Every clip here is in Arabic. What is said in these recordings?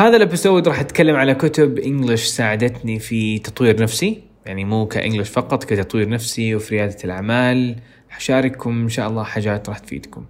هذا ال episode راح أتكلم على كتب English ساعدتني في تطوير نفسي. يعني مو ك English فقط كتطوير نفسي وفي ريادة الأعمال. حشارككم إن شاء الله حاجات راح تفيدكم.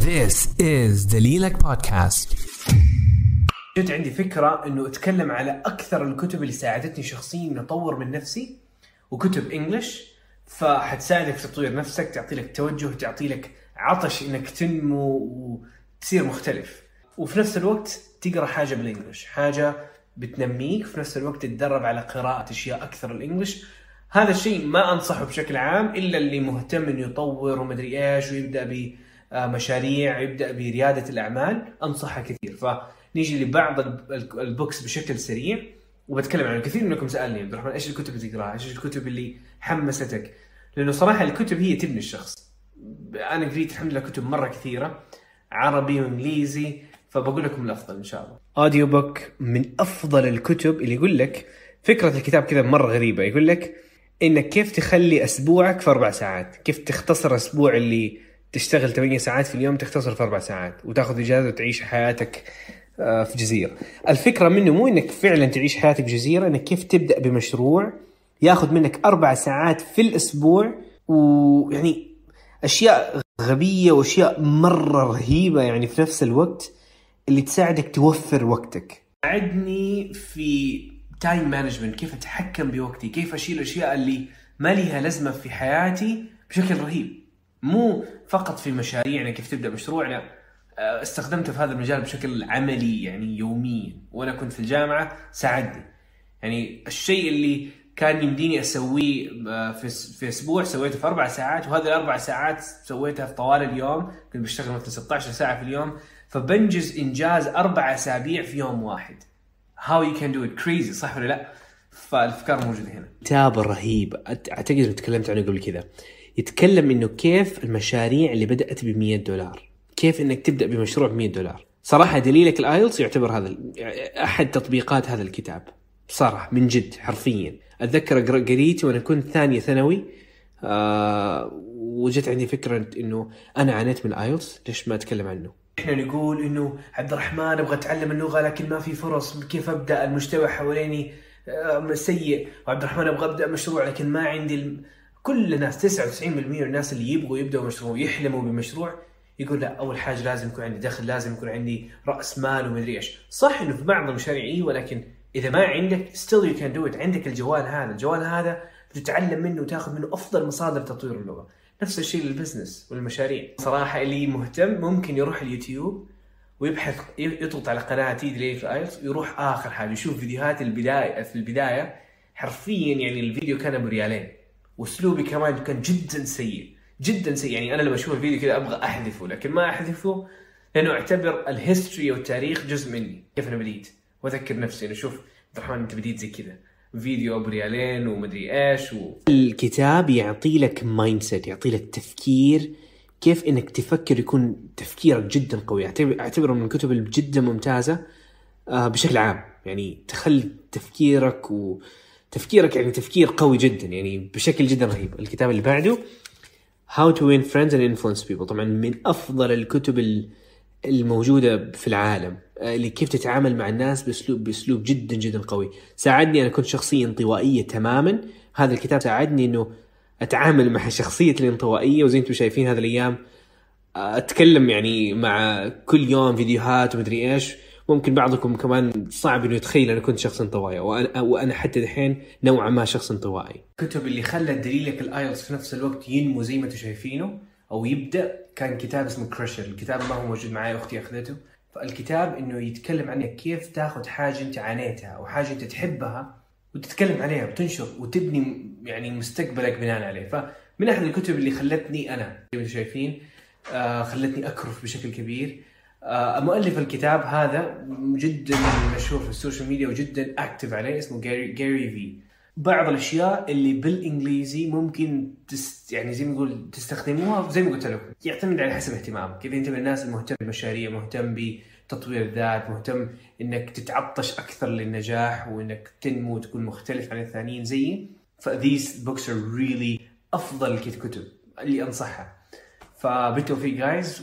This is دليلك بودكاست جت عندي فكرة إنه أتكلم على أكثر الكتب اللي ساعدتني شخصيا اني أطور من نفسي وكتب English فحتساعدك في تطوير نفسك تعطي لك توجه تعطي لك عطش إنك تنمو وتصير مختلف. وفي نفس الوقت تقرأ حاجة بالإنجلش حاجة بتنميك في نفس الوقت تتدرب على قراءة أشياء أكثر الإنجلش هذا الشيء ما أنصحه بشكل عام إلا اللي مهتم إنه يطور ومدري إيش ويبدأ بمشاريع يبدا بريادة الأعمال انصحها كثير فنيجي لبعض ال- البوكس بشكل سريع وبتكلم عنه كثير منكم سألني عبد الرحمن إيش الكتب اللي تقراها؟ إيش الكتب اللي حمستك؟ لأنه صراحة الكتب هي تبني الشخص. أنا قريت الحمد لله كتب مرة كثيرة عربي وإنجليزي فبقول لكم الأفضل إن شاء الله. audio book من أفضل الكتب اللي يقول لك فكرة الكتاب كذا مرة غريبة يقول لك انك كيف تخلي أسبوعك في أربع ساعات، كيف تختصر أسبوع اللي تشتغل 8 ساعات في اليوم تختصر في أربع ساعات وتاخذ إجازة وتعيش حياتك آه، في جزيرة. الفكرة منه مو إنك فعلا تعيش حياتك بجزيره إنك كيف تبدأ بمشروع ياخذ منك أربع ساعات في الأسبوع ويعني أشياء غبية وأشياء مرة رهيبة يعني في نفس الوقت اللي تساعدك توفر وقتك. ساعدني في time management كيف أتحكم بوقتي كيف أشيل الأشياء اللي ما لها لازمة في حياتي بشكل رهيب. مو فقط في مشاريع يعني كيف تبدأ مشروع لا آه، استخدمته في هذا المجال بشكل عملي يعني يوميا. وأنا كنت في الجامعة ساعدني. يعني الشيء اللي كان يمديني أسويه آه، في في أسبوع سويته في أربع ساعات وهذه الأربع ساعات سويتها في طوال اليوم كنت بشتغل مثلا 16 ساعة في اليوم فبنجز إنجاز أربع أسابيع في يوم واحد. how you can do it crazy صح ولا لا؟ فالأفكار موجودة هنا. كتاب رهيب. أعتقد اني تكلمت عنه قبل كذا. يتكلم إنه كيف المشاريع اللي بدأت ب 100 دولار. كيف إنك تبدأ بمشروع ب 100 دولار. صراحة دليلك الـ IELTS يعتبر هذا أحد تطبيقات هذا الكتاب. صراحة من جد حرفيا. أتذكر قريته وأنا كنت ثانية ثانوي آه وجت عندي فكرة إنه أنا عانيت من الايلتس ليش ما أتكلم عنه؟ إحنا نقول إنه عبد الرحمن أبغى أتعلم اللغة لكن ما في فرص. كيف أبدأ؟ المجتمع حواليني آه، سيء. وعبد الرحمن أبغى أبدأ مشروع لكن ما عندي الم... كل الناس 99% من الناس اللي يبغوا يبدأوا مشروع يحلموا بمشروع يقول لا أول حاجة لازم يكون عندي دخل لازم يكون عندي رأس مال ومدري إيش. صح إنه في بعض المشاريع أيوه لكن إذا ما عندك still you can do it. عندك الجوال هذا. الجوال هذا تتعلم منه وتاخذ منه أفضل مصادر تطوير اللغة. نفس الشيء لل business والمشاريع. صراحة اللي مهتم ممكن يروح اليوتيوب ويبحث يضغط على قناتي دليل IELTS ويروح آخر حاجة يشوف فيديوهات البداية في البداية حرفيا يعني الفيديو كان بريالين وأسلوبي كمان كان جدا سيء. جدا سيء. يعني أنا لما أشوف الفيديو كذا أبغى أحذفه لكن ما أحذفه لأنه أعتبر ال history والتاريخ جزء مني. كيف أنا بديت واذكر نفسي انه شوف عبد الرحمن انت بديت زي كذا. فيديو ابو ريالين ومدري إيش و... الكتاب يعطي لك mindset يعطي لك تفكير كيف انك تفكر يكون تفكيرك جدا قوي. أعتبره من الكتب اللي جدا ممتازة آه، بشكل عام. يعني تخلي تفكيرك وتفكيرك يعني تفكير قوي جدا يعني بشكل جدا رهيب. الكتاب اللي بعده How to win friends and influence people. طبعا من أفضل الكتب ال- الموجودة في العالم آه، اللي كيف تتعامل مع الناس باسلوب بأسلوب جدا جدا قوي. ساعدني أنا كنت شخصيه انطوائيه تماما. هذا الكتاب ساعدني إنه أتعامل مع شخصية الانطوائية. وزي أنتم شايفين هذه الأيام أتكلم يعني مع كل يوم فيديوهات ومدري إيش. ممكن بعضكم كمان صعب إنه يتخيل أنا كنت شخص انطوائي وأنا وأنا حتى دحين نوعا ما شخص انطوائي. الكتب اللي خلت دليلك الآيلتس في نفس الوقت ينمو زي ما أنتم شايفينه. أو يبدأ كان كتاب اسمه Crush، الكتاب ما هو موجود معي أختي أخذته. فالكتاب إنه يتكلم عنك كيف تاخذ حاجة أنت عانيتها أو حاجة أنت تحبها وتتكلم عليها وتنشر وتبني يعني مستقبلك بناء عليه. فمن أحد الكتب اللي خلتني أنا زي ما أنتم شايفين آه خلتني أكرف بشكل كبير. آه مؤلف الكتاب هذا جدا مشهور في ال social media وجدا active عليه اسمه جاري جاري في بعض الأشياء اللي بالإنجليزي ممكن test يعني زي ما نقول تستخدموها زي ما قلت لكم. يعتمد على حسب اهتمامك. إذا أنت من الناس المهتم بالمشاريع مهتم بتطوير الذات مهتم إنك تتعطش أكثر للنجاح وإنك تنمو وتكون مختلف عن الثانيين زيي ف these books are really أفضل الكتب اللي أنصحها. فبالتوفيق جايز